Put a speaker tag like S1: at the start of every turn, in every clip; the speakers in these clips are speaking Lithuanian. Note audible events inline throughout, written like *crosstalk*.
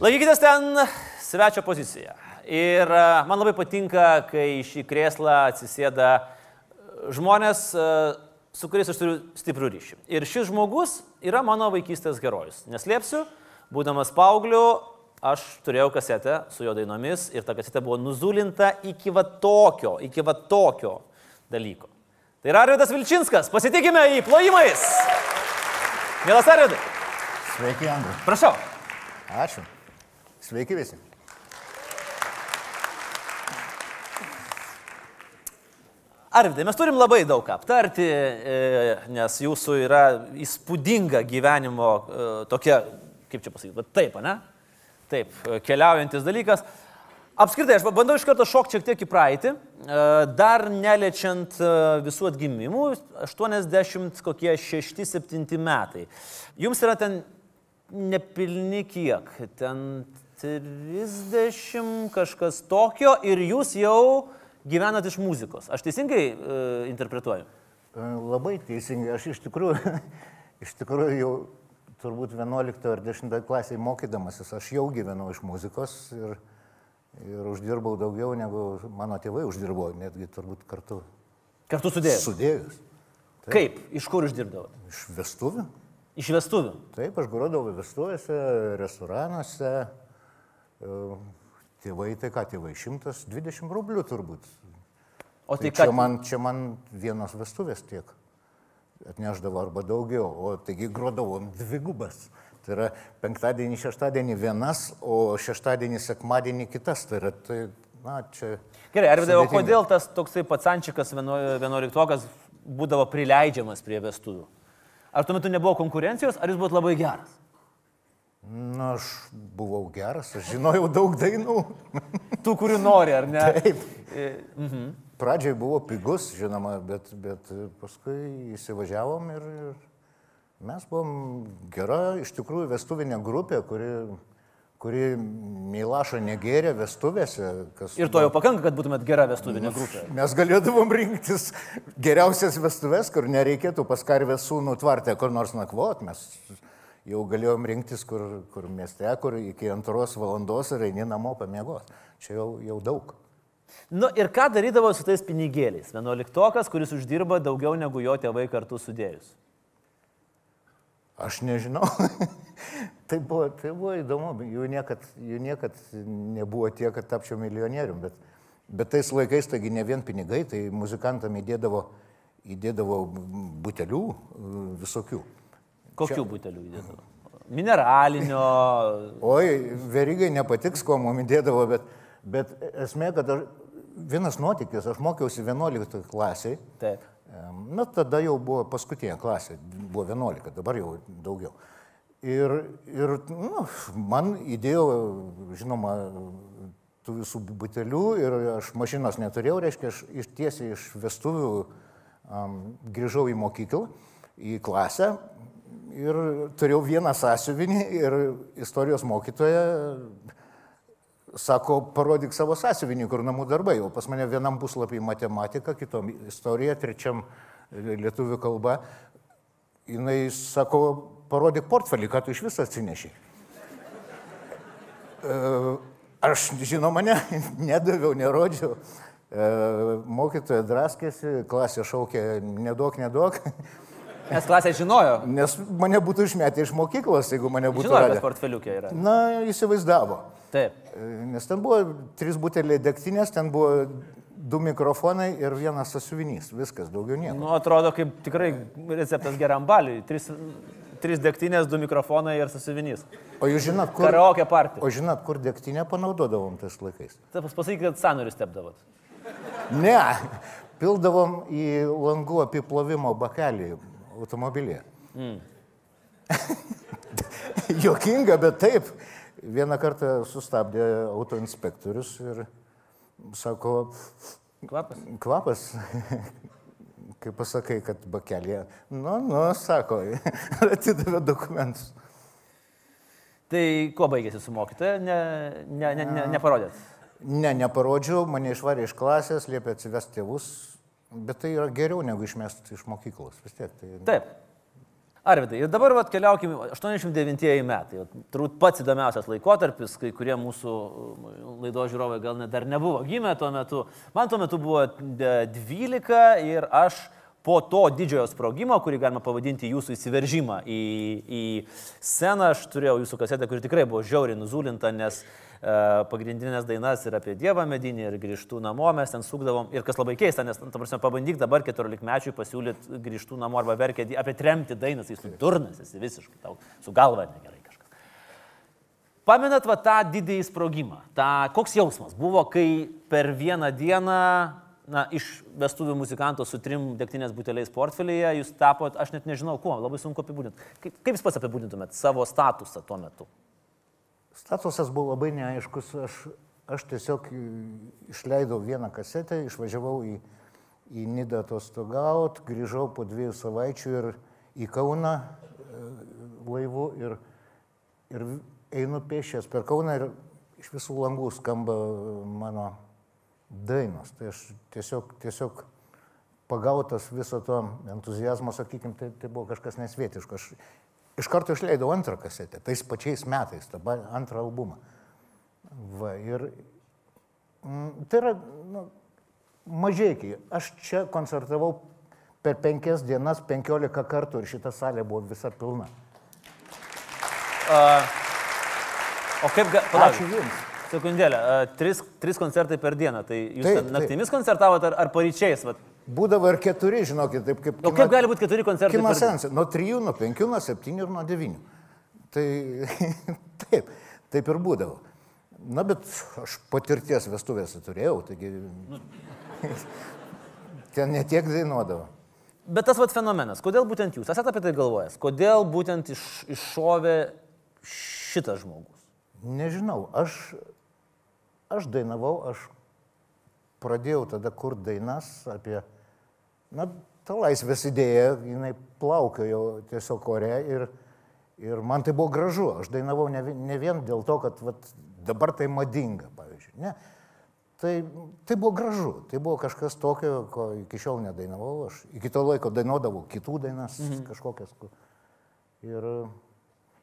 S1: Laikykitės ten svečio poziciją. Ir e, man labai patinka, kai šį krėslą atsisėda žmonės, e, su kuriais aš turiu stiprų ryšį. Ir šis žmogus yra mano vaikystės herojus. Neslėpsiu, būdamas paaugliu, aš turėjau kasetę su jo dainomis ir ta kasetė buvo nuzulinta iki va tokio, iki va tokio dalyko. Tai yra Arvidas Vilčinskas, pasitikime jį plojimais. Mielas Arvidai.
S2: Sveiki, Andriu.
S1: Prašau.
S2: Ačiū. Sveiki visi.
S1: Arvidai, mes turim labai daug aptarti, e, nes jūsų yra įspūdinga gyvenimo e, tokia, kaip čia pasakyti, taip, ne? Taip, e, keliaujantis dalykas. Apskritai, aš bandau iš karto šokti šiek tiek į praeitį, dar neliečiant visų atgimimų, 80 kokie 6-7 metai. Jums yra ten nepilni kiek, ten 30 kažkas tokio ir jūs jau gyvenat iš muzikos. Aš teisingai e, interpretuoju?
S2: E, Labai teisingai. Aš iš tikrųjų, *laughs* iš tikrųjų jau turbūt 11 ar 10 klasiai mokydamasis, aš jau gyvenau iš muzikos ir, ir uždirbau daugiau negu mano tėvai uždirbo, netgi turbūt kartu.
S1: Kartu sudėjus.
S2: Sudėjus.
S1: Taip. Kaip? Iš kur uždirbdavot?
S2: Iš vestuvių.
S1: Iš vestuvių.
S2: Taip, aš grodavau vestuvėse, restoranuose. Tėvai, tai ką tėvai, 120 rublių turbūt.
S1: O tai,
S2: Tai čia, man, čia man vienos vestuvės tiek atneždavo arba daugiau, o taigi grodavom dvigubas. Tai yra penktadienį, šeštadienį vienas, o šeštadienį, sekmadienį kitas. Tai yra, tai, na, čia.
S1: Gerai, o
S2: sudėtinga.
S1: kodėl tas toksai patsančikas 11 būdavo prileidžiamas prie vestuvių? Ar tuo metu nebuvo konkurencijos, ar jis buvo labai geras?
S2: Na, aš buvau geras, aš žinojau daug dainų. *laughs*
S1: Tų, kurių nori, ar ne?
S2: Taip.
S1: E, Mhm.
S2: Pradžiai buvo pigus, žinoma, bet, bet paskui įsivažiavom ir, ir mes buvom gera, iš tikrųjų, vestuvinė grupė, kuri, kuri Milašo negėrė vestuvėse.
S1: Ir to jau pakanka, kad būtumėt gera vestuvinė grupė.
S2: Mes galėdavom rinktis geriausias vestuvės, kur nereikėtų pas karvės sūnų tvartę kur nors nakvot. Mes jau galėjom rinktis, kur, kur mieste, kur iki antros valandos ir eini namo pamiegos. Čia jau, jau daug.
S1: Nu ir ką darydavo su tais pinigėliais? Vienuoliktokas, kuris uždirba daugiau negu jo tėvai kartu sudėjus.
S2: Aš nežinau. *laughs* tai, buvo, tai buvo įdomu, jų niekad, jų niekad nebuvo tiek, kad tapčiau milijonierium, bet, bet tais laikais taigi ne vien pinigai, tai muzikantam įdėdavo, įdėdavo butelių visokių.
S1: Kokių butelių įdėdavo? Mineralinio.
S2: Oi, verygai nepatiks, ko mums įdėdavo, bet, bet esmė, kad aš, vienas nuotykis, aš mokiausi 11 klasiai.
S1: Taip.
S2: Na, tada jau buvo paskutinė klasė, buvo 11, dabar jau daugiau. Ir, ir nu, man įdėjo, žinoma, tų visų butelių ir aš mašinos neturėjau, reiškia, aš iš tiesiai iš vestuvių um, grįžau į mokyklą, į klasę ir turėjau vieną sąsiuvinį ir istorijos mokytoja sako, parodyk savo sąsiuvinį, kur namų darbai. O pas mane vienam puslapį matematika, kitom istorija, trečiam lietuvių kalba. Jis sako, parodyk portfelį, ką tu iš viso atsineši. Aš, žinoma, ne, nedaviau, nerodžiau. E, Mokytoja draskėsi, klasė šaukė, nedaug, nedaug,
S1: Nes klasė žinojo.
S2: nes mane būtų išmetę iš mokyklos, jeigu mane būtų
S1: Žinojo, kad portfeliukė yra.
S2: Na, įsivaizdavo.
S1: Taip.
S2: E, Nes ten buvo trys buteliai degtinės, ten buvo du mikrofonai ir vienas sąsiuvinys. Viskas, daugiau nieko.
S1: Nu, atrodo kaip tikrai receptas geram baliui. Tris, tris degtinės, du mikrofonai ir susivinys.
S2: O jūs žinot, kur,
S1: Karaoke partija.
S2: o žinot, kur degtinę panaudodavom tais laikais?
S1: Taip, pasakyk, kad sanorius tepdavot.
S2: Ne, *laughs* pildavom į langų apiplovimo bakelį automobilyje. Mm. *laughs* Jokinga, bet taip. Vieną kartą sustabdė autoinspektorius ir sako,
S1: Kvapas.
S2: kvapas, *laughs* kai pasakai, kad bakelėje. Nu, nu, sako, *laughs* atidavė dokumentus.
S1: Tai kuo baigėsi su mokytoja? Ne, ne, ne, ne, neparodėt.
S2: Ne, neparodžiau, mane išvarė iš klasės, liepė atsivesti tėvus, bet tai yra geriau negu išmesti iš mokyklos. Vis tiek tai...
S1: Taip. Arvidai, ir dabar vat, keliaukime 89 metai. Turbūt pats įdomiausias laikotarpis, kai kurie mūsų laido žiūrovai gal net dar nebuvo gimę tuo metu. Man tuo metu buvo 12 ir aš po to didžiojo sprogimo, kurį galima pavadinti jūsų įsiveržimą į, į sceną, aš turėjau jūsų kasetę, kuri tikrai buvo žiauriai nuzulinta, nes E, pagrindinės dainas ir apie Dievą medinį, ir grįžtų namo mes ten sukdavom. Ir kas labai keista, nes, ta prasme, pabandyk dabar 14 mečiui pasiūlyti grįžtų namo arba verkė apie tremti dainas, jis durnas, esi visiškai tau su galva negerai. Pamenat va tą didįjį sprogimą, tą, koks jausmas buvo, kai per vieną dieną na, iš vestuvių muzikanto su trim degtinės buteliais portfelyje jūs tapot, aš net nežinau kuo, labai sunku apibūdinti. Kaip, kaip jūs pats apibūdintumėt savo statusą tuo metu?
S2: Statusas buvo labai neaiškus, aš, aš tiesiog išleidau vieną kasetę, išvažiavau į, į Nidą atostogauti, grįžau po dviejų savaičių ir į Kauną e, laivu ir, ir einu pėšęs per Kauną ir iš visų langų skamba mano dainos. Tai aš tiesiog, tiesiog pagautas viso to entuzijazmo, sakykime, tai, tai buvo kažkas nesvietiško. Aš Iš karto išleidau antrą kasetę, tais pačiais metais, dabar antrą albumą. Va, ir mm, tai yra nu, mažiekiai. Aš čia koncertavau per penkias dienas, penkiolika kartų ir šita salė buvo visa pilna.
S1: Uh, o kaip... Ga...
S2: Ačiū Jums.
S1: Sekundėlę, uh, tris, tris koncertai per dieną. Tai jūs taip, naktimis taip. koncertavote ar, ar paryčiais? Vat?
S2: Būdavo ir keturi, žinokit, taip kaip...
S1: O kino, kaip gali būti keturi koncertai?
S2: Kino sensai, nuo trijų, nuo penkių, nuo septynių ir nuo devynių. Tai *laughs* taip, taip ir būdavo. Na, bet aš patirties vestuvėse turėjau, taigi *laughs* ten netiek dainuodavo.
S1: Bet tas vat fenomenas, kodėl būtent jūs esate apie tai galvojęs? Kodėl būtent iš, iššovė šitas žmogus?
S2: Nežinau, aš, aš dainavau, aš pradėjau tada kur dainas apie na, ta laisvės idėja, jinai plaukiojo tiesiog ore ir, ir man tai buvo gražu. Aš dainavau ne, ne vien dėl to, kad vat, dabar tai madinga, pavyzdžiui. Ne. Tai, tai buvo gražu, tai buvo kažkas tokio, ko iki šiol nedainavau. Aš iki to laiko dainuodavau kitų dainas mhm. kažkokias. Ir,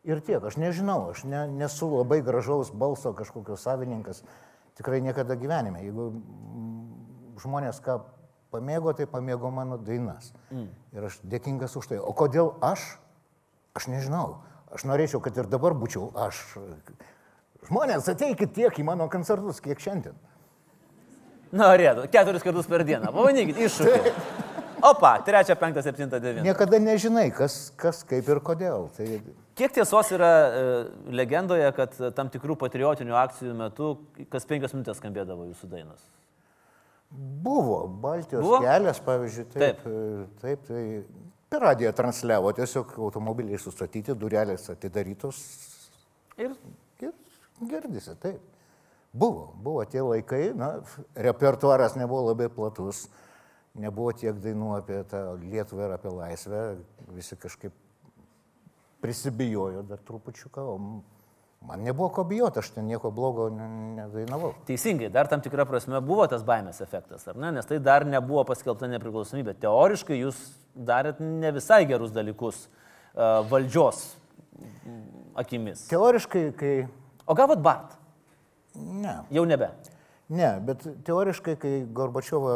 S2: ir tiek, aš nežinau, aš ne, nesu labai gražaus balso kažkokio savininkas, tikrai niekada gyvenime. Jeigu žmonės ką pamėgo, tai pamėgo mano dainas. Mm. Ir aš dėkingas už tai. O kodėl aš? Aš nežinau. Aš norėčiau, kad ir dabar būčiau aš. Žmonės, ateikit tiek į mano koncertus, kiek šiandien.
S1: Norėtų, keturis kartus per dieną. Pavadinkit, iššūkį. *laughs* Opa, trečią, penktą, septintą, devintą.
S2: Niekada nežinai, kas, kas kaip ir kodėl. Tai...
S1: Kiek tiesos yra e, legendoje, kad tam tikrų patriotinių akcijų metu kas penkias minutės skambėdavo jūsų dainos?
S2: Buvo, Baltijos Buvo? kelias, pavyzdžiui, taip, taip, taip, tai per radiją transliavo, tiesiog automobiliai sustatyti, durelės atidarytos ir, ir girdisi, taip. Buvo, buvo tie laikai, na, repertuaras nebuvo labai platus, nebuvo tiek dainų apie tą Lietuvą ir apie laisvę, visi kažkaip prisibijojo dar trupučiuką, o Man nebuvo ko bijoti, aš ten nieko blogo nedainavau.
S1: Teisingai, dar tam tikrą prasme buvo tas baimės efektas, ar ne? Nes tai dar nebuvo paskelbta nepriklausomybė. Teoriškai jūs darėt ne visai gerus dalykus uh, valdžios akimis.
S2: Teoriškai, kai...
S1: O gavot Bart?
S2: Ne.
S1: Jau nebe.
S2: Ne, bet teoriškai, kai Gorbačiovą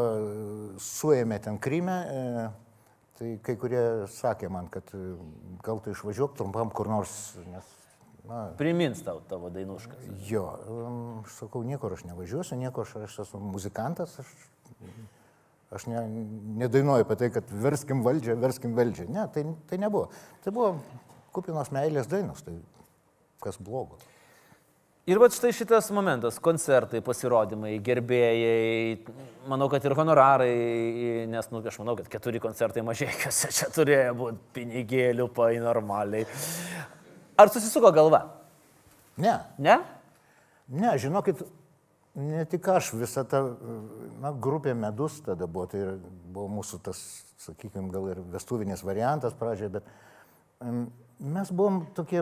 S2: suėmė ten Kryme, e, tai kai kurie sakė man, kad gal tu išvažiuok trumpam kur nors, nes
S1: Na, Primins tau tavo dainuškas.
S2: Jo, aš sakau, niekur aš nevažiuosiu, niekur aš, aš esu muzikantas, aš, aš ne, nedainuoju apie tai, kad verskim valdžią, verskim valdžią. Ne, tai, tai nebuvo. Tai buvo kupinos meilės dainos, tai kas blogo.
S1: Ir va štai šitas momentas - koncertai, pasirodymai, gerbėjai, manau, kad ir honorarai, nes, nu, aš manau, kad keturi koncertai mažiekiuose čia turėjo būti pinigėlių, pai normaliai. Ar susisuko galva?
S2: Ne.
S1: Ne?
S2: Ne, žinokit, ne tik aš, visa ta na, grupė medus tada buvo, tai buvo mūsų tas, sakykime, gal ir vestuvinis variantas pradžioje, bet mes buvom tokie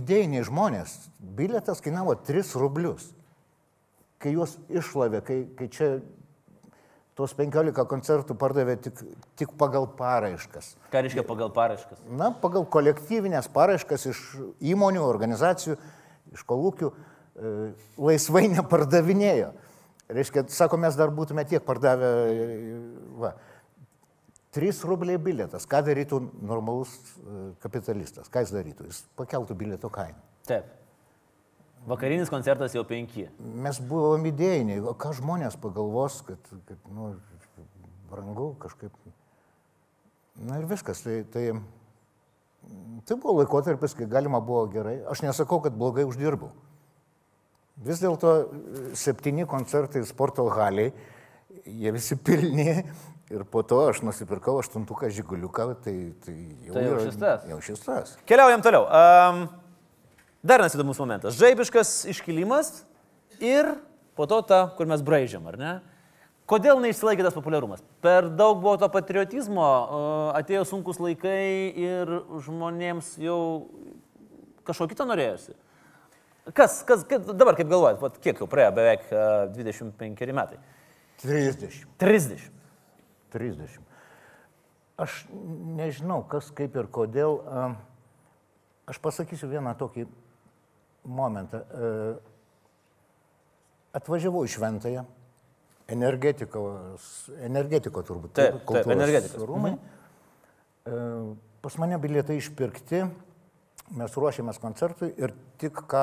S2: idėjiniai žmonės. Biletas kainavo 3 rublius. Kai juos išlavė, kai, kai čia Tos 15 koncertų pardavė tik, tik pagal paraiškas.
S1: Ką reiškia pagal paraiškas?
S2: Na, pagal kolektyvinės paraiškas iš įmonių, organizacijų, iš kolūkių e, laisvai nepardavinėjo. Reiškia, sako, mes dar būtume tiek pardavę. e, Va, 3 rubliai bilietas. Ką darytų normalus e, kapitalistas? Ką jis darytų? Jis pakeltų bilieto kainą.
S1: Taip. Vakarinis koncertas jau penki.
S2: Mes buvom idėjiniai, o ką žmonės pagalvos, kad, kad nu, brangu kažkaip. Na ir viskas. Tai, tai, tai buvo laikotarpis, kai galima buvo gerai. Aš nesakau, kad blogai uždirbau. Vis dėlto septyni koncertai sporto haliai, jie visi pilni. Ir po to aš nusipirkau aštuntuką žiguliuką, tai, tai jau,
S1: Tai jau šis tas.
S2: Jau šis tas.
S1: Keliaujam toliau. Um, dar vienas įdomus momentas. Žaibiškas iškilimas ir po to ta, kur mes braižiam, ar ne? Kodėl neišsilaikė tas populiarumas? Per daug buvo to patriotizmo, atėjo sunkus laikai ir žmonėms jau kažko kito norėjosi. Kas, kas, kas dabar kaip galvojat, kiek jau praėjo beveik uh, 25 metai?
S2: 30.
S1: 30.
S2: 30. Aš nežinau, kas kaip ir kodėl. Aš pasakysiu vieną tokį momentą. Atvažiavau į Šventąją, energetikos, energetiko turbūt.
S1: Taip, taip, energetikos.
S2: Rūmai. E, Pas mane bilietai išpirkti, mes ruošėmės koncertui ir tik ką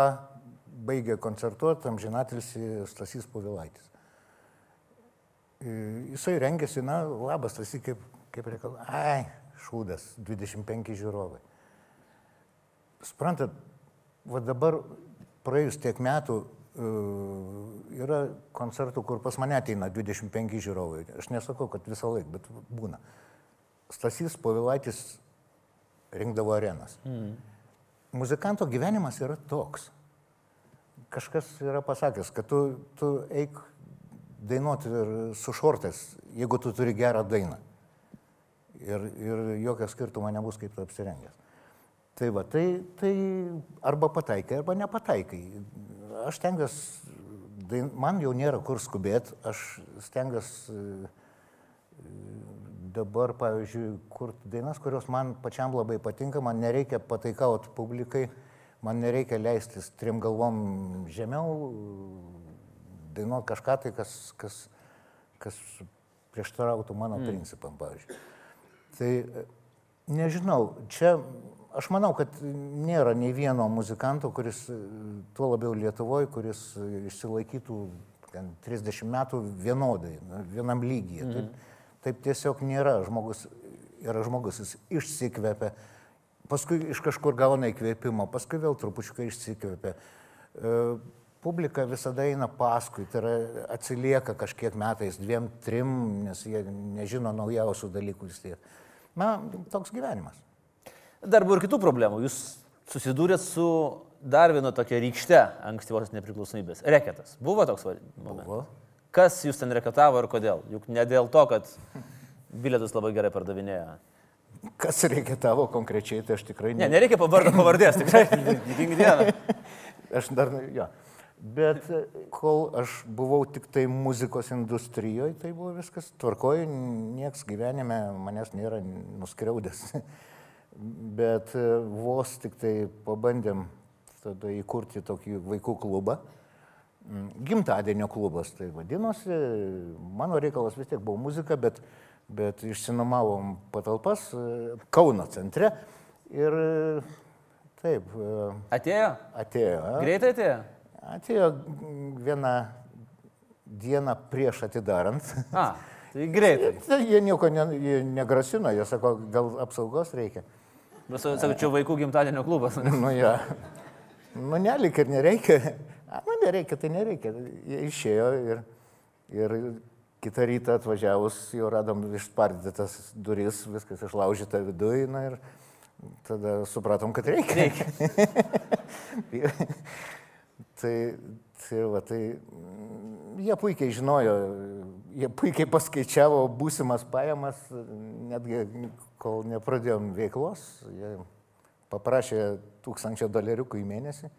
S2: baigė koncertuoti amžinatilsi Stasys Povilaitis. Jisai rengėsi, na, labas, tas kaip, kaip reikia. Ai, šūdas, 25 žiūrovai. Sprantat, va dabar praėjus tiek metų yra koncertų, kur pas mane ateina 25 žiūrovai. Aš nesakau, kad visą laiką, bet būna. Stasys Povilaitis rinkdavo arenas. Mm. Muzikanto gyvenimas yra toks. Kažkas yra pasakęs, kad tu, tu eik dainuoti ir su šortais, jeigu tu turi gerą dainą. Ir, ir jokio skirtumo nebus, kaip tu apsirengęs. Tai va, tai, tai arba pataikai, arba nepataikai. Aš stengiuosi, dain- man jau nėra kur skubėti, aš stengiuosi e, dabar, pavyzdžiui, kurti dainas, kurios man pačiam labai patinka, man nereikia pataikauti publikai, man nereikia leistis trim galvom žemiau, dainuoti kažką tai, kas, kas, kas prieštarautų mano mm. principam, pavyzdžiui. Tai e, nežinau, čia aš manau, kad nėra nei vieno muzikanto, kuris e, tuo labiau Lietuvoje, kuris išsilaikytų ten, 30 metų vienodai, na, vienam lygyje. Mm. Taip, taip tiesiog nėra. Žmogus yra žmogus, jis išsikvepia, paskui iš kažkur gauna įkvėpimą, paskui vėl trupučiuką išsikvepia. E, Publika visada eina paskui, tai yra atsilieka kažkiek metais, dviem, trim, nes jie nežino naujausių dalykų vis tiek. Na, toks gyvenimas.
S1: Dar buvo ir kitų problemų. Jūs susidūrėt su dar viena tokia rykšte ankstyvosios nepriklausomybės. Reketas. Buvo toks momentas?
S2: Buvo.
S1: Kas jūs ten reketavo ir kodėl? Juk ne dėl to, kad bilietus labai gerai pardavinėjo.
S2: Kas reikia tavo konkrečiai, tai aš tikrai
S1: Ne, nereikia pavardo pavardės, tikrai. *laughs*
S2: Aš dar, jo. Bet e, kol aš buvau tik tai muzikos industrijoje, tai buvo viskas tvarkoju, nieks gyvenime manęs nėra nuskriaudęs. *laughs* Bet e, vos tik tai pabandėm tada įkurti tokį vaikų klubą. Mm, Gimtadienio klubas tai vadinosi, mano reikalas vis tiek buvo muzika, bet, bet išsinumavom patalpas e, Kauno centre ir taip,
S1: Atėjo?
S2: atėjo. a?
S1: Greitai atėjo?
S2: Atėjo vieną dieną prieš atidarant.
S1: A, tai greitai. *laughs*
S2: Tai jie nieko ne, jie negrasino, jie sako, gal apsaugos reikia.
S1: Bet sakau, čia vaikų gimtadienio klubas. *laughs*
S2: Nu, ja. Nu, nelik ir nereikia. A, nu, nereikia, tai nereikia. Jie išėjo ir, ir kitą rytą atvažiavus jau radom išspardytas duris, viskas išlaužyta viduje. Na ir tada supratom, kad reikia. reikia. *laughs* tai, tai, va, tai mm, jie puikiai žinojo, jie puikiai paskaičiavo būsimas pajamas, netgi kol nepradėjom veiklos, jie paprašė tūkstančio doleriukų į mėnesį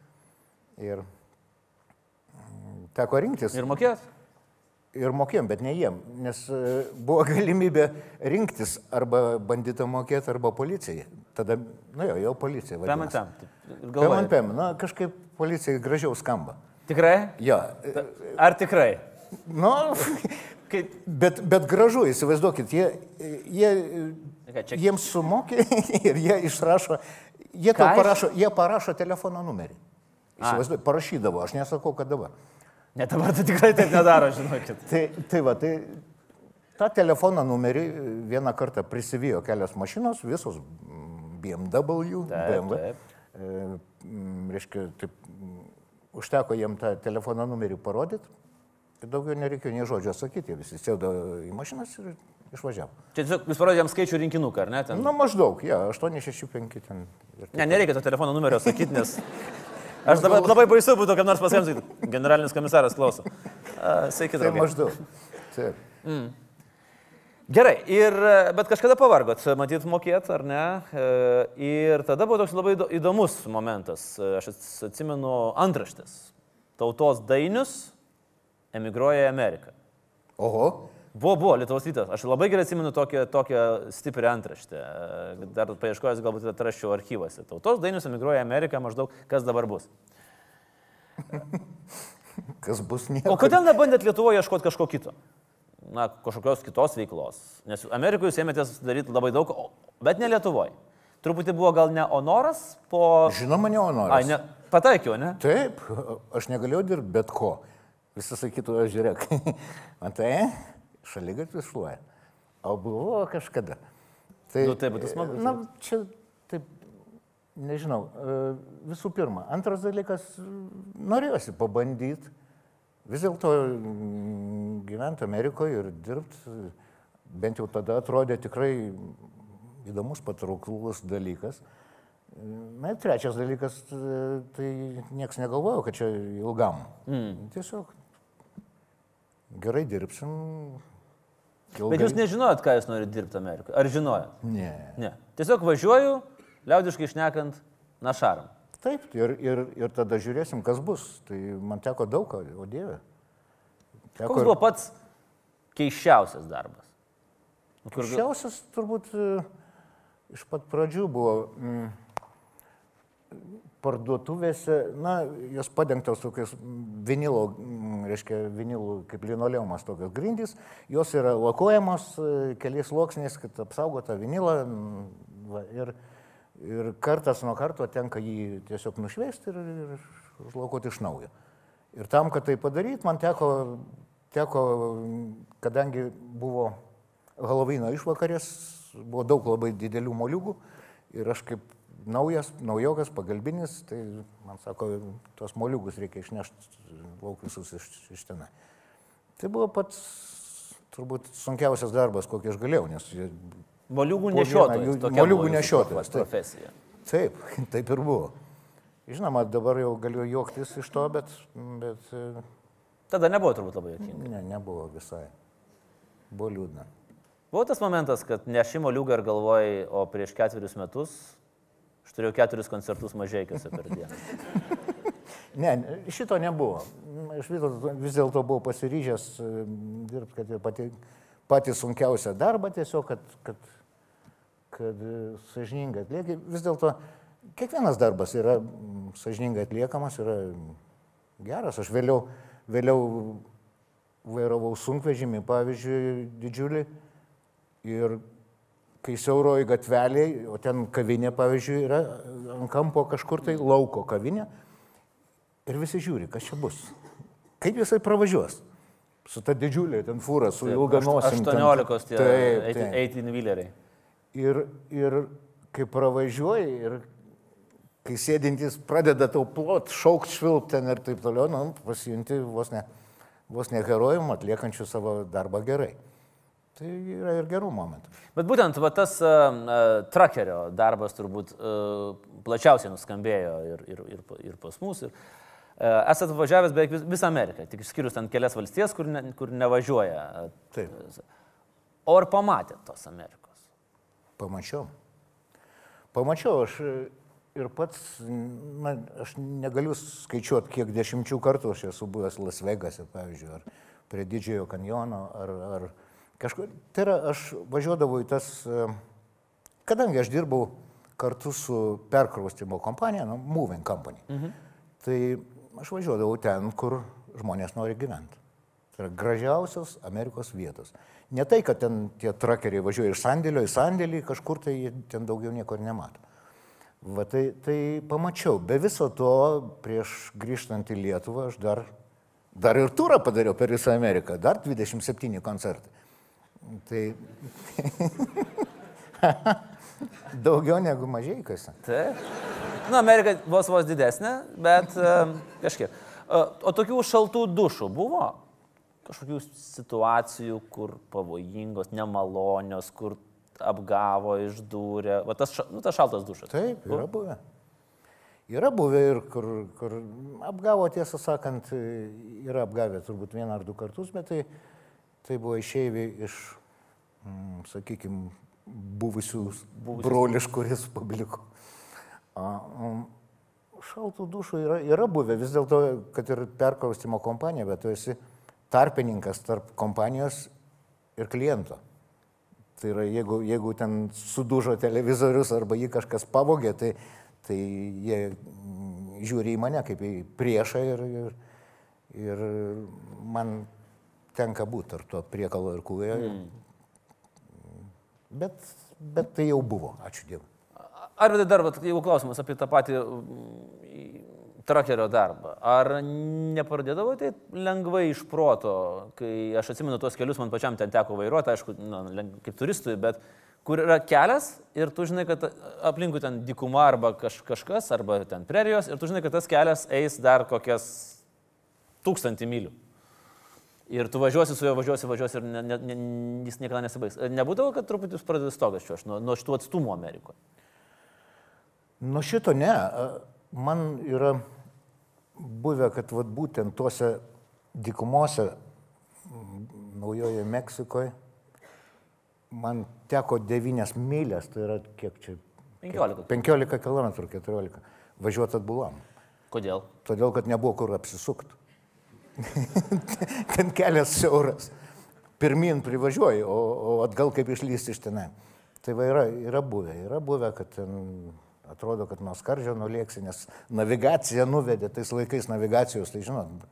S2: ir mm, teko rinktis.
S1: Ir mokėt?
S2: Ir mokėjom, bet ne jiem, nes e, buvo *laughs* galimybė rinktis arba bandyti mokėti, arba policijai. Tada, nu jo, jau policija.
S1: Pem
S2: vadinasi.
S1: ant pem. Ir
S2: Pem
S1: galvoju,
S2: ant pem. Na, kažkaip policijai gražiau skamba.
S1: Tikrai?
S2: Jo.
S1: Ar tikrai?
S2: Nu, *laughs* bet, bet gražu, įsivaizduokit, jie, jie,
S1: čia-
S2: jiems sumokė *laughs* ir jie išrašo, jie, parašo, jie parašo telefono numerį. Įsivaizduokit, parašydavo, aš nesakau, kad dabar.
S1: Ne dabar tai tikrai taip nedaro, žinokit. *laughs*
S2: Tai, tai va, tai tą telefono numerį vieną kartą prisivijo kelios mašinos, visos BMW,
S1: Taip,
S2: BMW.
S1: taip.
S2: E, mm, reiškia, taip, mm, užteko jiem tą telefono numerį parodyti. Ir daugiau nereikėjo nei žodžio sakyti, jie visi sėdo į mašinas ir išvažiavo.
S1: Tiesiog jūs parodėm skaičių rinkinuką, ar ne? Ten...
S2: Na maždaug, ja, 865 ten.
S1: Ne, nereikia to telefono numerio sakyti, nes *laughs* aš dabar labai baisu būtų, kad nors paskambinti. Generalinis komisaras klauso. Sveiki,
S2: Tai
S1: draugai.
S2: maždaug. Taip.
S1: Gerai, ir, e, bet kažkada pavargot, matyt, mokėt, ar ne? E, Ir tada buvo toks labai įdo- įdomus momentas. E, Aš ats- atsimenu antraštės. Tautos dainius emigruoja į Ameriką.
S2: Oho,
S1: Buvo, buvo, Lietuvos rytas. Aš labai gerai atsimenu tokią, tokią stiprią antraštę. Dar paieškojęs galbūt atrasčiau archyvose. Tautos dainius emigruoja į Ameriką maždaug, kas dabar bus.
S2: kas bus nieko.
S1: O kodėl nebandėt Lietuvoje ieškoti kažko kito? Na, kažkokios kitos veiklos. Nes Amerikoje jūs ėmėtės daryti labai daug, bet ne Lietuvoje. Truputį buvo gal ne honoras po...
S2: Žinoma, ne honoras.
S1: Ai, ne, pataikiau, ne?
S2: Taip, aš negalėjau dirbti bet ko. Visi sakytų, žiūrėk, *laughs* matai, šalygatvis šluoja. O buvo kažkada. Tai,
S1: Nu, tai būtų smagu,
S2: Na, čia taip, nežinau. e, Visų pirma. Antras dalykas, norėjosi pabandyti. Vis dėlto mm, gyventi Amerikoje ir dirbti, bent jau tada atrodė tikrai įdomus, patrauklus dalykas. Na ir trečias dalykas, tai niekas negalvojo, kad čia ilgam. Mm. Tiesiog gerai dirbsim.
S1: Bet jūs nežinojot, ką jūs norite dirbti Amerikoje. Ar žinojot?
S2: Ne.
S1: Ne. Tiesiog važiuoju, liaudiškai išnekant, na šaram.
S2: Taip, ir, ir, ir tada žiūrėsim, kas bus. Tai man teko daug, o Dieve. Teko
S1: Koks buvo pats keiščiausias darbas? Nu, Kur...
S2: Šiausias turbūt e, iš pat pradžių buvo mm, parduotuvėse, na, jos padengtos tokios vinilo, mm, reiškia, vinilų kaip linoleumas tokios grindys, jos yra lakuojamos e, keliais sluoksniais, kad apsaugota vinilą mm, va, ir, ir kartas nuo karto tenka jį tiesiog nušveisti ir, ir užlakuoti iš naujo. Ir tam, kad tai padaryti, man teko, teko, kadangi buvo Halovino išvakarės, buvo daug labai didelių moliūgų ir aš kaip naujas, naujokas, pagalbinis, tai man sako, tuos moliūgus reikia išnešti lauk visus iš, iš tenai. Tai buvo pats turbūt sunkiausias darbas, kokį aš galėjau, nes
S1: Moliūgų nešiotojas.
S2: moliūgų nešiotojas.
S1: Profesija.
S2: taip, *laughs* taip ir buvo. Žinoma, dabar jau galiu juoktis iš to, bet, bet e,
S1: Tada nebuvo turbūt labai jokinga.
S2: ne, nebuvo visai. Buvo liūdna.
S1: Buvo tas momentas, kad nešimo liūgą ir galvojai, o prieš ketverius metus aš turėjau keturis koncertus mažiekiuose per dieną. *laughs*
S2: Ne, šito nebuvo. Aš vis dėlto- vis dėlto buvau pasiryžęs e, dirbti, kad ir pati, patį sunkiausią darbą tiesiog, kad, kad, kad sažiningai atlieki. Vis dėlto kiekvienas darbas yra mm, sažiningai atliekamas, yra geras. Aš vėliau, vėliau vairavau sunkvežimį, pavyzdžiui, didžiulį. Ir kai siauroji gatvelė, o ten kavinė, pavyzdžiui, yra ant kampo kažkur tai lauko kavinė, ir visi žiūri, kas čia bus. Kaip jisai pravažiuos. Su ta didžiulė ten fūra, su ilga nosim. ten.
S1: 18 tie
S2: Taip, taip.
S1: 18 vyleriai.
S2: Ir, ir kai pravažiuoji ir kai sėdintys pradeda tau plot, šaukt, švilpt ten ir taip toliau, nu, pasijunti vos ne, vos ne herojum atliekančių savo darbą gerai. Tai yra ir gerų momentų.
S1: Bet būtent va, tas uh, trakerio darbas turbūt uh, plačiausiai nuskambėjo ir, ir, ir, ir pas mus. Ir, uh, esate važiavęs beveik vis, visą Ameriką, tik išskyrus ten kelias valstijas, kur, ne, kur nevažiuoja.
S2: Taip.
S1: O ar pamatėt tos Amerikos?
S2: Pamačiau. Pamačiau, aš ir pats, na, aš negaliu skaičiuoti, kiek dešimčių kartų aš esu buvęs Las Vegase, pavyzdžiui, ar prie didžiojo kanjono ar, ar kažkur. Tai yra, aš važiuodavau į tas, e, kadangi aš dirbau kartu su perkraustimo kompanija, nu, Moving Company, mhm. tai aš važiuodavau ten, kur žmonės nori gyventi. Tai yra gražiausios Amerikos vietos. Ne tai, kad ten tie trakeriai važiuoja iš sandėlio į sandėlį, kažkur tai ten daugiau nieko nemato. Va tai, tai pamačiau. Be viso to, prieš grįžtant į Lietuvą, aš dar, dar ir turą padariau per visą Ameriką. Dar 27 koncertai. Tai *laughs* daugiau negu mažai kas.
S1: Taip. Na, Amerika vos vos didesnė, bet uh, kažkiek. Uh, o tokių šaltų dušų buvo? Kažkokių situacijų, kur pavojingos, nemalonios, kur apgavo, išdūrė. Va tas, nu, tas šaltas dušas.
S2: Taip, yra buvę. Yra buvę ir kur, kur apgavo, tiesą sakant, yra apgavę turbūt vieną ar du kartus, bet tai, tai buvo išeiviai iš, mm, sakykime, buvusių Buvusius. broliškų respublikų. Um, šaltų dušų yra, yra buvę, vis dėlto, kad ir perkraustimo kompanija, bet tu esi tarpininkas tarp kompanijos ir kliento. Tai yra, jeigu, jeigu ten sudužo televizorius arba jį kažkas pavogė, tai, tai jie žiūri į mane kaip į priešą ir, ir, ir man tenka būti ar to priekalo ir kūjo. Mm. Bet, bet tai jau buvo, ačiū Dievui.
S1: Ar dar, jeigu klausimas apie tą patį trakerio darbą. Ar nepradėdavo tai lengvai iš proto, kai aš atsimenu tuos kelius, man pačiam ten teko vairuoti, aišku, nu, kaip turistui, bet kur yra kelias ir tu žinai, kad aplinkui ten dykuma arba kaž, kažkas, arba ten prerijos ir tu žinai, kad tas kelias eis dar kokias tūkstantį mylių. Ir tu važiuosi su juo, važiuosi, važiuosi ir ne, ne, ne, jis niekada nesibaigs. Nebūdavo, kad truputį pradėtumėte stogas čia nuo, nuo šitų atstumų Amerikoje?
S2: Nuo šito ne. Man yra buvę, kad vat, būtent tuose dykumose Naujojoje Meksikoje man teko 9 mylės, tai yra kiek čia?
S1: 15.
S2: 15 km, 14. Važiuoti atbulam.
S1: Kodėl?
S2: Todėl, kad nebuvo kur apsisukti. *laughs* ten kelias siauras. Pirmin privažiuoji, o, o atgal kaip išlysti iš tenai. Tai va yra, yra buvę, yra buvę, kad ten atrodo, kad nuo skardžio nulieksi, nes navigacija nuvedė, tais laikais navigacijos, tai žinot,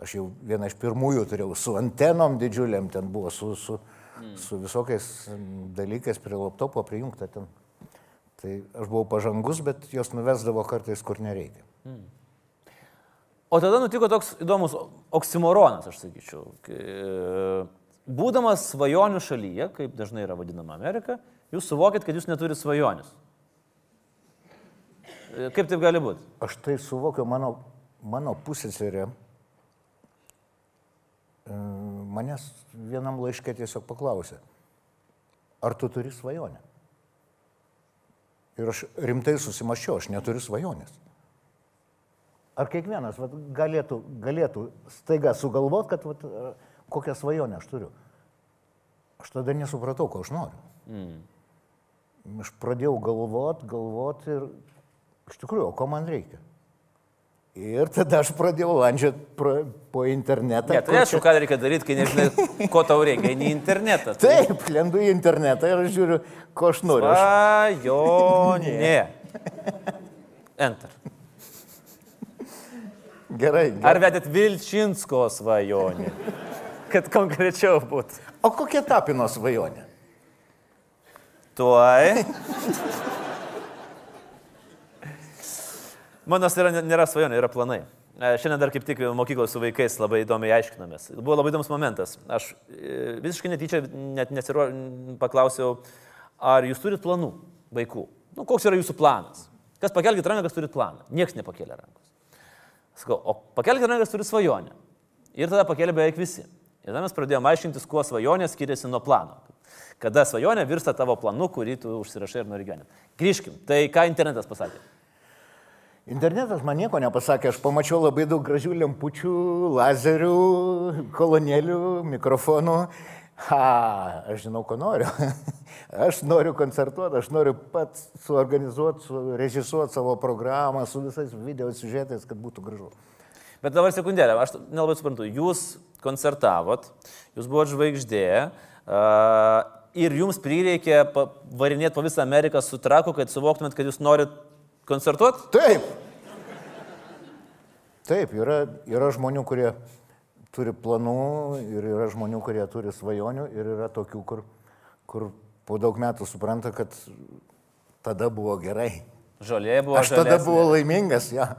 S2: aš jau vieną iš pirmųjų turėjau su antenom didžiuliam, ten buvo su, su, mm. su visokiais dalykais prie laptopo prijungta ten. Tai aš buvau pažangus, bet jos nuvesdavo kartais, kur nereikia. Mm.
S1: O tada nutiko toks įdomus oksimoronas, aš sakyčiau. Būdamas svajonių šalyje, kaip dažnai yra vadinama Amerika, jūs suvokit, kad jūs neturite svajonius. Kaip taip gali būti?
S2: Aš tai suvokiu, mano, mano pusėserė e, manęs vienam laiškė tiesiog paklausė, ar tu turi svajonę? Ir aš rimtai susimaščiau, aš neturiu svajonės. Ar kiekvienas vat, galėtų, galėtų staiga sugalvoti, kad vat, kokią svajonę aš turiu? Aš tada nesupratau, ko aš noriu. Mm. Aš pradėjau galvoti, galvoti ir Iš tikrųjų, o ko man reikia? Ir tada aš pradėjau landžioti po internetą.
S1: Ne, tai aišku, čia... ką reikia daryti, kai nežinai, ko tau reikia, ne internetą.
S2: Tai... Taip, lendu į internetą ir aš žiūriu, ko aš noriu.
S1: Svajonė. Enter.
S2: Gerai. gerai.
S1: Ar vedėt Vilčinsko svajonę? Kad konkrečiau būtų.
S2: O kokia tapino svajonė?
S1: Tuoj. Mano yra, nėra svajonė, yra planai. E, šiandien dar kaip tik mokyklos su vaikais labai įdomiai aiškinomės. Buvo labai įdomus momentas. Aš e, visiškai netyčia net nesiro, paklausiau, ar jūs turit planų vaikų? Nu, koks yra jūsų planas? Kas pakelkite ranką, kas turit planą? Niekas nepakėlė rankos. Sakau, o pakelkite ranką, kas turi svajonę. Ir tada pakėlė beveik visi. Ir tada mes pradėjome aiškintis, kuo svajonė skiriasi nuo plano. Kada svajonė virsta tavo planu, kurį tu užsirašai ir nori gyventi. Grįžkim. Tai ką internetas pasakė?
S2: Internetas man nieko nepasakė, aš pamačiau labai daug gražių lempučių, lazerių, kolonėlių, mikrofonų. Ha, aš žinau, ko noriu. *laughs* Aš noriu koncertuoti, aš noriu pats suorganizuoti, surežisuoti savo programą su visais video siužetais, kad būtų gražu.
S1: Bet dabar sekundėlę, aš nelabai suprantu, jūs koncertavot, jūs buvote žvaigždė uh, ir jums prireikė varinėti po visą Ameriką su traku, kad suvoktumėt, kad jūs norit koncertuoti?
S2: Taip. Taip, yra, yra žmonių, kurie turi planų ir yra žmonių, kurie turi svajonių ir yra tokių, kur, kur po daug metų supranta, kad tada buvo gerai.
S1: Žolė buvo.
S2: Aš tada žalesnė. buvau laimingas, ja.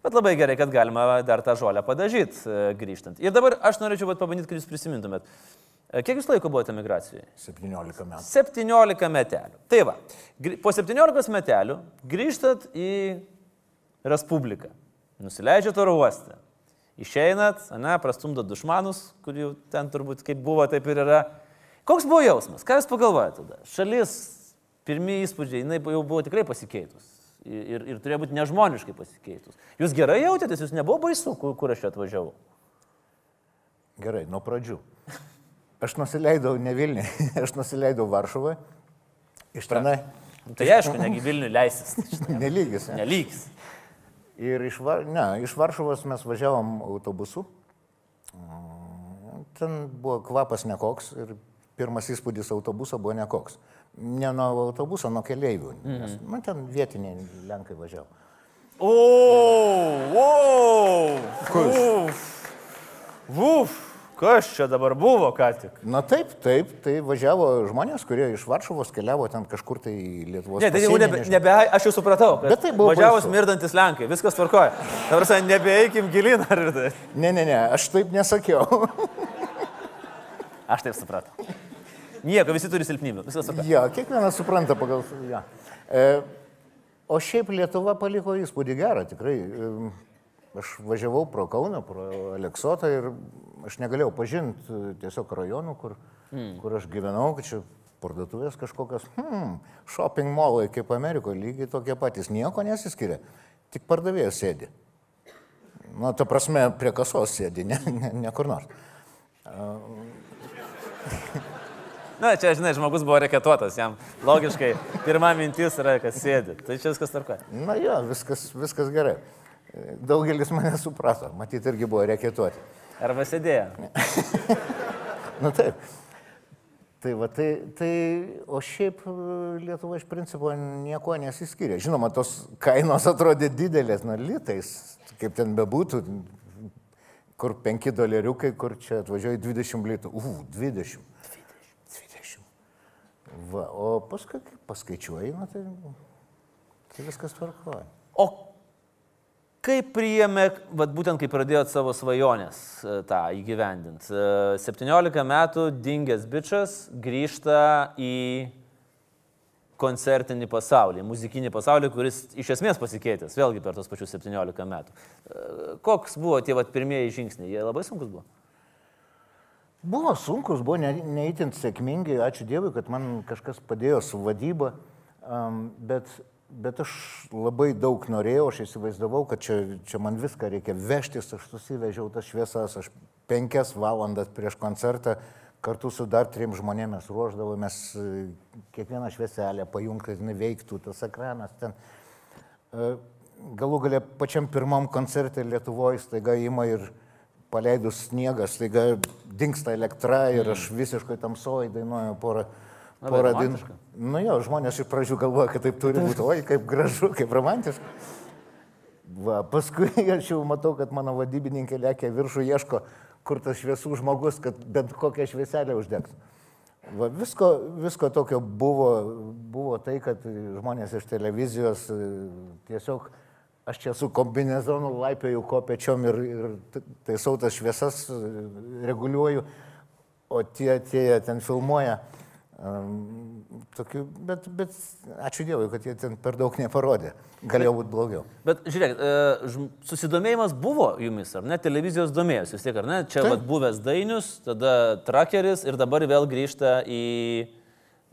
S1: Bet labai gerai, kad galima dar tą žolę padažyti e, grįžtant. Ir dabar aš norėčiau pabandyti, kad jūs prisimintumėt. E, kiek jūs laiko buvote migracijoje?
S2: 17 metų.
S1: 17 metelių. Tai va, po 17 metelių grįžtat į Respubliką. Nusileidžiat oro uostą. Išeinat, ne, prastumdot dušmanus, kurių ten turbūt kaip buvo, taip ir yra. Koks buvo jausmas? Ką jūs pagalvojate tada? Šalis, pirmie įspūdžiai, jinai jau buvo tikrai pasikeitus. Ir, ir, ir turėjo būti nežmoniškai pasikeitus. Jūs gerai jautėtės, jūs nebuvo baisu, kur, kur aš čia atvažiavau?
S2: Gerai, nuo pradžių. Aš nusileidau ne Vilniui, *laughs* aš nusileidau Varšuvoje. Iš tenai.
S1: Tai aišku, negi Vilniui leisis. *laughs*
S2: Nelygis.
S1: Ne? Nelygis.
S2: Ir iš, ne, iš Varšuvos mes važiavom autobusu. Ten buvo kvapas nekoks ir pirmas įspūdis autobuso buvo nekoks. Ne nuo autobuso, nuo keleivių. Mhm. Nes, nu, ten vietiniai lenkai važiavo.
S1: O, wow! Uf! Uf! Kas čia dabar buvo ką tik?
S2: Na taip, taip, tai važiavo žmonės, kurie iš Varšuvos keliavo ten kažkur tai į Lietuvos.
S1: Ne, tai jau nebe, nebe, aš jau supratau. Bet tai buvo. Važiavo smirdantis Lenkai, viskas tvarkoja. Dabar, nebeeikim gilin ar tai.
S2: Ne, ne, ne, aš taip nesakiau.
S1: aš taip supratau. Nieko, visi turi silpnybių, viskas suprantu.
S2: Ja, kiekvienas supranta pagal... Ja. E, o šiaip Lietuva paliko įspūdį gerą, tikrai. E, aš važiavau pro Kauną, pro Aleksotą ir aš negalėjau pažinti tiesiog rajonų, kur, mm. kur aš gyvenau, kad čia parduotuvės kažkokios, hmm, shopping mallai kaip Amerikoje, lygiai tokie patys, nieko nesiskiria, tik pardavėjas sėdi. Na, ta prasme, prie kasos sėdi, ne, ne, ne kur nors.
S1: Na, čia, žinai, žmogus buvo reketuotas, jam logiškai pirma mintis yra, kas sėdi. Tai čia viskas tarka.
S2: Na jo, viskas, viskas gerai. Daugelis mane suprato, matyt, irgi buvo reketuoti.
S1: Arba sėdėjo. *laughs*
S2: Na taip. Tai va, tai, tai, o šiaip Lietuva iš principo nieko nesiskiria. Žinoma, tos kainos atrodė didelės, na, litais, kaip ten bebūtų, kur 5 doleriukai, kur čia atvažiuoja 20 litų. U, 20. Va, o paskui paskaičiuoji, na tai, tai viskas tvarkoja.
S1: O kaip priėmė, vat, būtent kai pradėjot savo svajonės e, tą įgyvendinti? 17 e, metų dingęs bičias grįžta į koncertinį pasaulį, muzikinį pasaulį, kuris iš esmės pasikeitęs, vėlgi per tos pačius 17 metų. E, koks buvo tie vat, pirmieji žingsniai? Jie labai sunkus buvo?
S2: Buvo sunkus, buvo neįtint sėkmingi, ačiū Dievui, kad man kažkas padėjo su vadyba, um, bet, bet aš labai daug norėjau, aš įsivaizdavau, kad čia, čia man viską reikia vežtis, aš susivežiau tas šviesas, aš penkias valandas prieš koncertą kartu su dar trim žmonėmis ruoždavomės kiekvieną švieselę pajungti, kad jinai veiktų, tas ekranas ten. E, galų galę pačiam pirmam koncerte Lietuvoje staiga ima ir paleidus sniegas, taiga dinksta elektra ir aš mm. visiškai tamsoji dainuoju porą, porą dainų. Nu jo, žmonės iš pradžių galvoja, kad taip turi būti, oi, kaip gražu, kaip romantiška. Va, paskui *laughs* aš jau matau, kad mano vadybininkė lėkia viršų, ieško, kur tas šviesų žmogus, kad bent kokią švieselę uždegs. Va, visko, visko tokio buvo, buvo tai, kad žmonės iš televizijos tiesiog aš čia su kombinezonu laipioju kopečiom ir, ir taisau tas šviesas, reguliuoju, o tie, tie ten filmuoja. Tokių, bet, bet ačiū Dievui, kad jie ten per daug neparodė. Galėjo būti blogiau.
S1: Bet žiūrėk, e, susidomėjimas buvo jumis, ar ne? Televizijos domėjosi vis tiek, ar ne? Čia vat, buvęs dainius, tada trakeris ir dabar vėl grįžta į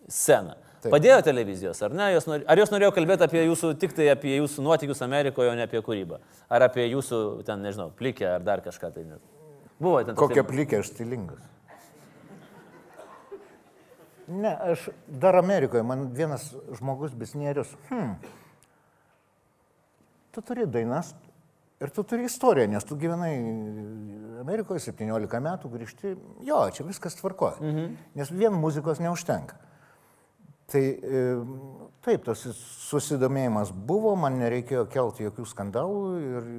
S1: sceną. Taip. Padėjo televizijos, ar ne? Jos nor... Ar jos norėjo kalbėti apie jūsų, tik tai apie jūsų nuotykius Amerikoje, o ne apie kūrybą? Ar apie jūsų, ten, nežinau, plikę ar dar kažką tai? Buvo ten.
S2: Kokia plikė, aš stilingas. Ne, aš dar Amerikoje, man vienas žmogus bisnierius, hmm, tu turi dainas, Ir tu turi istoriją, nes tu gyvenai Amerikoje 17 metų, grįžti, jo, čia viskas tvarkoja. Mhm. Nes vien muzikos neužtenka. Tai e, taip, tas susidomėjimas buvo, man nereikėjo kelti jokių skandalų ir,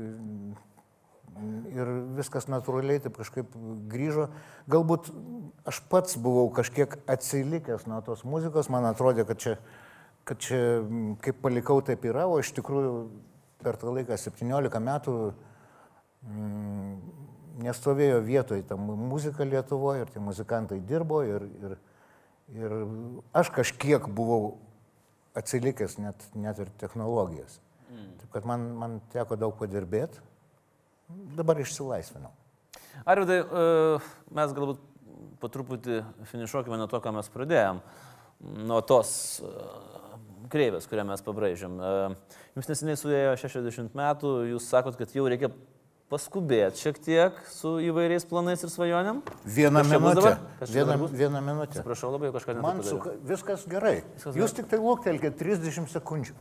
S2: ir viskas natūraliai taip kažkaip grįžo. Galbūt aš pats buvau kažkiek atsilikęs nuo tos muzikos, man atrodė, kad čia, kad čia kaip palikau, taip yra, o iš tikrųjų per tą laiką 17 metų mm, nestovėjo vietoje ta muzika Lietuvoje ir tie muzikantai dirbo ir, ir, ir aš kažkiek buvau atsilikęs net, net ir technologijas. Mm. Taip kad man, man teko daug padirbėti, dabar išsilaisvinau.
S1: Arvidai, e, mes galbūt po truputį finišuokime nuo to, ką mes pradėjom, nuo tos e, kreivės, kurią mes pabraižėm. E, jums neseniai suėjo 60 metų, jūs sakot, kad jau reikia paskubėti šiek tiek su įvairiais planais ir svajonėm.
S2: Vieną minutę. Vieną, vieną minutę.
S1: Prašau labai, kažką
S2: nežinau. Man su, viskas gerai. Viskas jūs gerai. tik tai lūktelkite 30 sekundžių.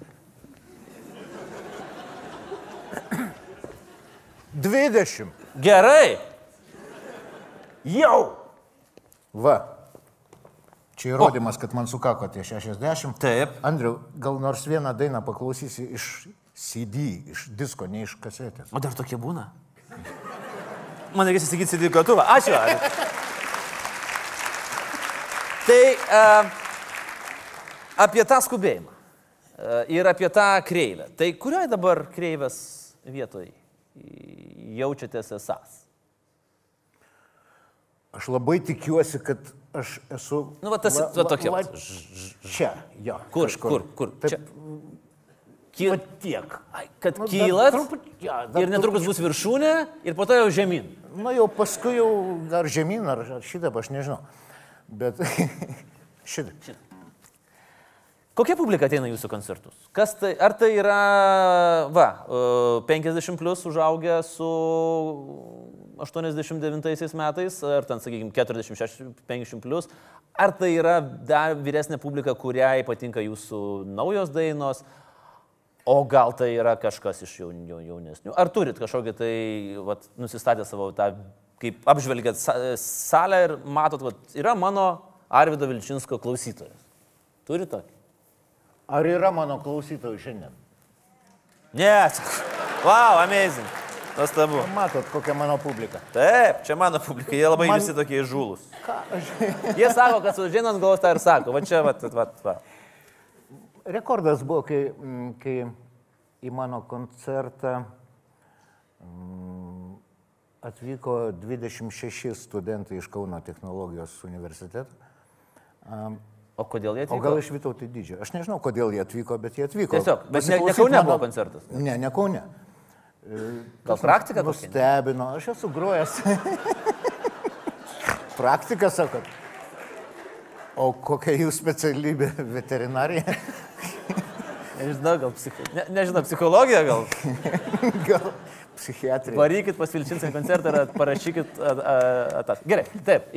S2: 20.
S1: Gerai.
S2: Jau. Va. Čia įrodymas, o. kad man sukako tie 60.
S1: Taip.
S2: Andriu, gal nors vieną dainą paklausysi iš CD, iš disko, ne iš kasetės.
S1: O dar tokie būna? Man reikia įsigyti CD kartuvą. Ačiū. tai uh, apie tą skubėjimą uh, ir apie tą kreivę. Tai kurioje dabar kreivės vietoje jaučiatės esas?
S2: Aš labai tikiuosi, kad aš esu...
S1: Nu, va, tas va, va, tokia. Va,
S2: čia, jo.
S1: Kur, kažkur. kur, kur? Taip, čia.
S2: Kyl... Va tiek.
S1: Ai, kad nu, kylat truput, ja, ir netrukus truput... bus viršūnė ir po to jau žemyn.
S2: Na jau paskui jau dar žemyn ar, ar šitą, aš nežinau. Bet *laughs* šitą. šitą.
S1: Kokia publika ateina jūsų koncertus? Kas tai, ar tai yra, va, 50 plus užaugę su 89 metais, ar ten, sakykime, 46-50 plus, ar tai yra dar vyresnė publika, kuriai patinka jūsų naujos dainos, o gal tai yra kažkas iš jaunesnių? Ar turit kažkokį tai, va, nusistatę savo tą, kaip apžvelgėt salę ir matot, va, yra mano Arvido Vilčinsko klausytojas? Turit tokį?
S2: Ar yra mano klausytojų šiandien?
S1: Ne, wow, amazing. Nuostabu.
S2: Matot, kokia mano publika.
S1: Taip, čia mano publika, jie labai Man... visi tokie žulus. Ką? jie sako, kad su žinant gaus tą ir sako, va čia, va, va, va.
S2: Rekordas buvo, kai, mm, kai į mano koncertą mm, atvyko 26 studentai iš Kauno technologijos universiteto.
S1: O kodėl jie atvyko?
S2: O gal iš Vytautai didžiojo. Aš nežinau, kodėl jie atvyko, bet jie atvyko.
S1: Tiesiog, bet ne, ne Kaune buvo koncertas.
S2: Ne, ne Kaune.
S1: Gal praktika
S2: nustebino, aš esu grojęs. *laughs* praktika, sakot. O kokia jų specialybė veterinarija? *laughs*
S1: nežinau, gal psicho... ne, nežinau, psichologija gal. *laughs*
S2: gal psichiatrija.
S1: Varykit pas Vilčinsim koncertą ir parašykit ataskaitą. Gerai, taip.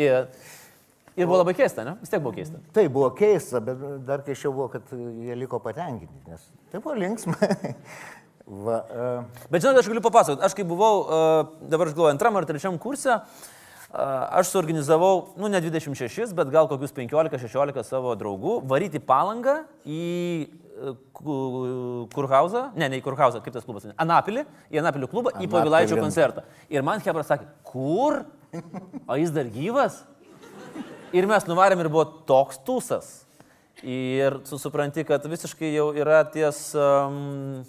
S1: Ir buvo labai keista, ne? Vis tiek buvo keista.
S2: Tai buvo keista, bet dar keiščiau buvo, kad jie liko patenkinti, nes tai buvo linksma. *laughs* Va, uh...
S1: Bet žinot, aš galiu papasakoti, aš kai buvau, uh, dabar aš galvoju, antram ar trečiam kurse, uh, aš suorganizavau, nu ne 26, bet gal kokius 15-16 savo draugų varyti palangą į Kurhauzą, ne, ne į Kurhauzą, kaip tas klubas, Anapilį, į Anapilį klubą, Anapilį. į Pavilaičio koncertą. Ir man Hebra sakė, kur? O jis dar gyvas? Ir mes nuvarėm ir buvo toks tūsas. Ir supranti, kad visiškai jau yra ties um,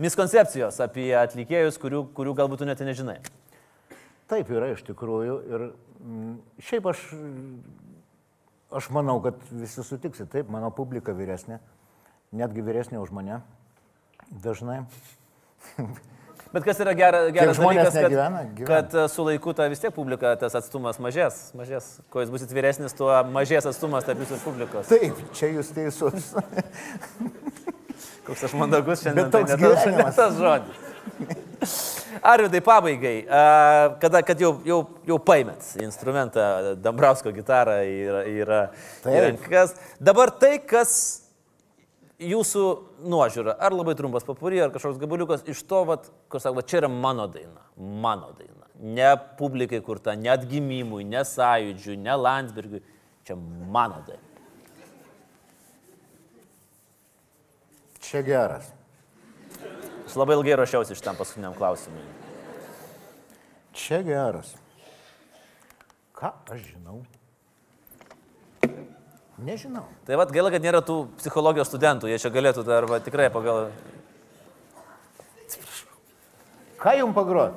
S1: miskoncepcijos apie atlikėjus, kurių, kurių galbūt tu net nežinai.
S2: Taip yra iš tikrųjų. Ir mm, šiaip aš, aš manau, kad visi sutiksi. Taip, mano publika vyresnė, netgi vyresnė už mane. Dažnai. *laughs*
S1: Bet kas yra gera, geras dalykas, kad,
S2: negyvena, gyvena.
S1: kad e, su laiku ta vis tiek publika, tas atstumas mažės, mažės. Kuo jūs busite vyresnis, tuo mažės atstumas tarp jūsų publikos.
S2: Taip, čia jūs teisus. *laughs*
S1: Koks aš mandagus šiandien.
S2: Bet toks tai *laughs* gyvenimas.
S1: Tas žodis. Arvidai, pabaigai, kada, kad jau, jau, jau paimėt instrumentą, Dambrausko gitarą yra, yra, yra kas. Dabar tai, kas jūsų nuožiūra, ar labai trumpas papurė, ar kažkoks gabaliukas iš to, vat, kur sako, čia yra mano daina, mano daina. Ne publikai kurta, ne atgimimui, ne sąjūdžiui, ne Landsbergiui, čia mano daina.
S2: Čia geras.
S1: Aš labai ilgai ruošiausi iš tam paskutiniam klausimui.
S2: Čia geras. Ką aš žinau? Nežinau.
S1: Tai vad gaila, kad nėra tų psichologijos studentų, jie čia galėtų dar va, tikrai pagal...
S2: Ką jums pagrot?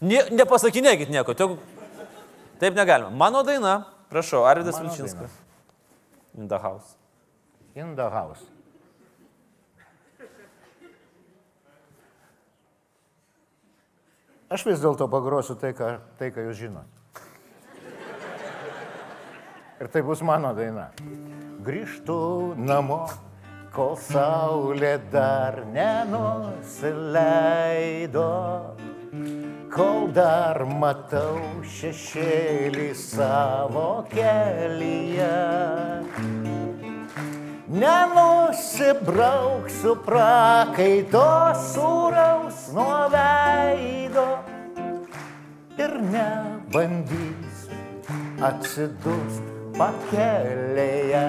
S1: Ne, nepasakinėkit nieko, tiesiog taip negalima. Mano daina, prašau, Arvidas Vilčinskas. In the house.
S2: In the house. Aš vis dėlto pagrosiu tai ką, tai, ką jūs žinote. Ir tai bus mano daina. Grįžtu namo, kol saulė dar nenusileido, kol dar matau šešėlį savo kelyje. Nenusibrauksiu prakaito sūraus nuo veido ir nebandysiu atsidūst pakelėje.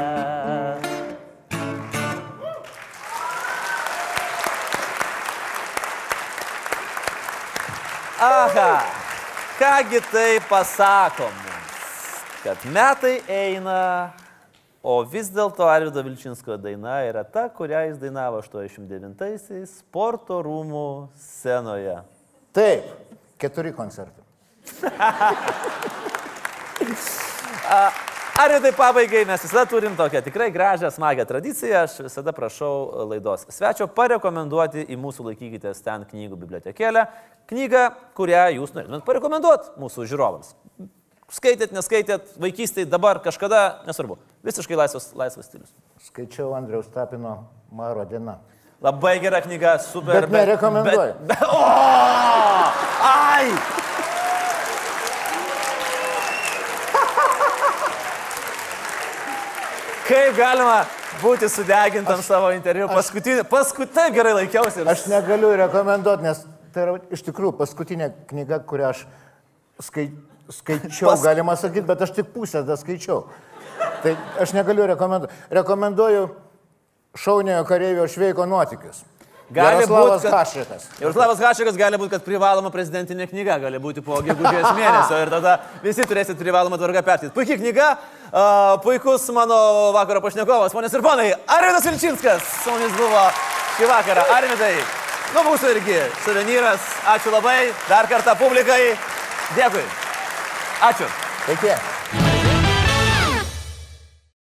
S1: Aha, kągi tai pasako mums, kad metai eina, o vis dėlto Arvido Vilčinsko daina yra ta, kurią jis dainavo 89-aisiais sporto rūmų scenoje.
S2: Taip, keturi koncertai.
S1: Arvidai pabaigai mes visada turim tokią tikrai gražią, smagią tradiciją. Aš visada prašau laidos svečio parekomenduoti į mūsų laikykitės ten knygų bibliotekėlę knygą, kurią jūs norėtumėt parekomenduoti mūsų žiūrovams. Skaitėt, neskaitėt, vaikystėje, dabar, kažkada, nesvarbu. Visiškai laisvas, laisvas stilius.
S2: Skaičiau Andriaus Tapino Maro diena.
S1: Labai gera knyga, super.
S2: Bet nerekomenduoju.
S1: Bet, bet, o! Ai! Kaip galima būti sudegintam aš, savo interviu? Paskutinį, paskutinį gerai laikiausi. Ir...
S2: Aš negaliu rekomenduoti, nes tai yra iš tikrųjų paskutinė knyga, kurią aš skai, skaičiau, Pas... galima sakyti, bet aš tik pusę tą skaičiau. Tai aš negaliu rekomenduoti. Rekomenduoju šauniojo kareivio šveiko nuotykius.
S1: Gali
S2: Jaroslavas
S1: būt, kad-
S2: Hašrikas.
S1: Jaroslavas Hašikas gali būti, kad privaloma prezidentinė knyga, gali būti po gegužės *laughs* mėnesio ir tada visi turėsit privalomą tvarką perskaityti. Puikiai knyga, a, puikus mano vakaro pašnekovas, ponės ir ponai, Arvidas Vilčinskas su mumis buvo šį vakarą. Arvidai, nu mūsų irgi suvenyras, ačiū labai, dar kartą publikai, dėkui. Ačiū.
S2: Sveiki.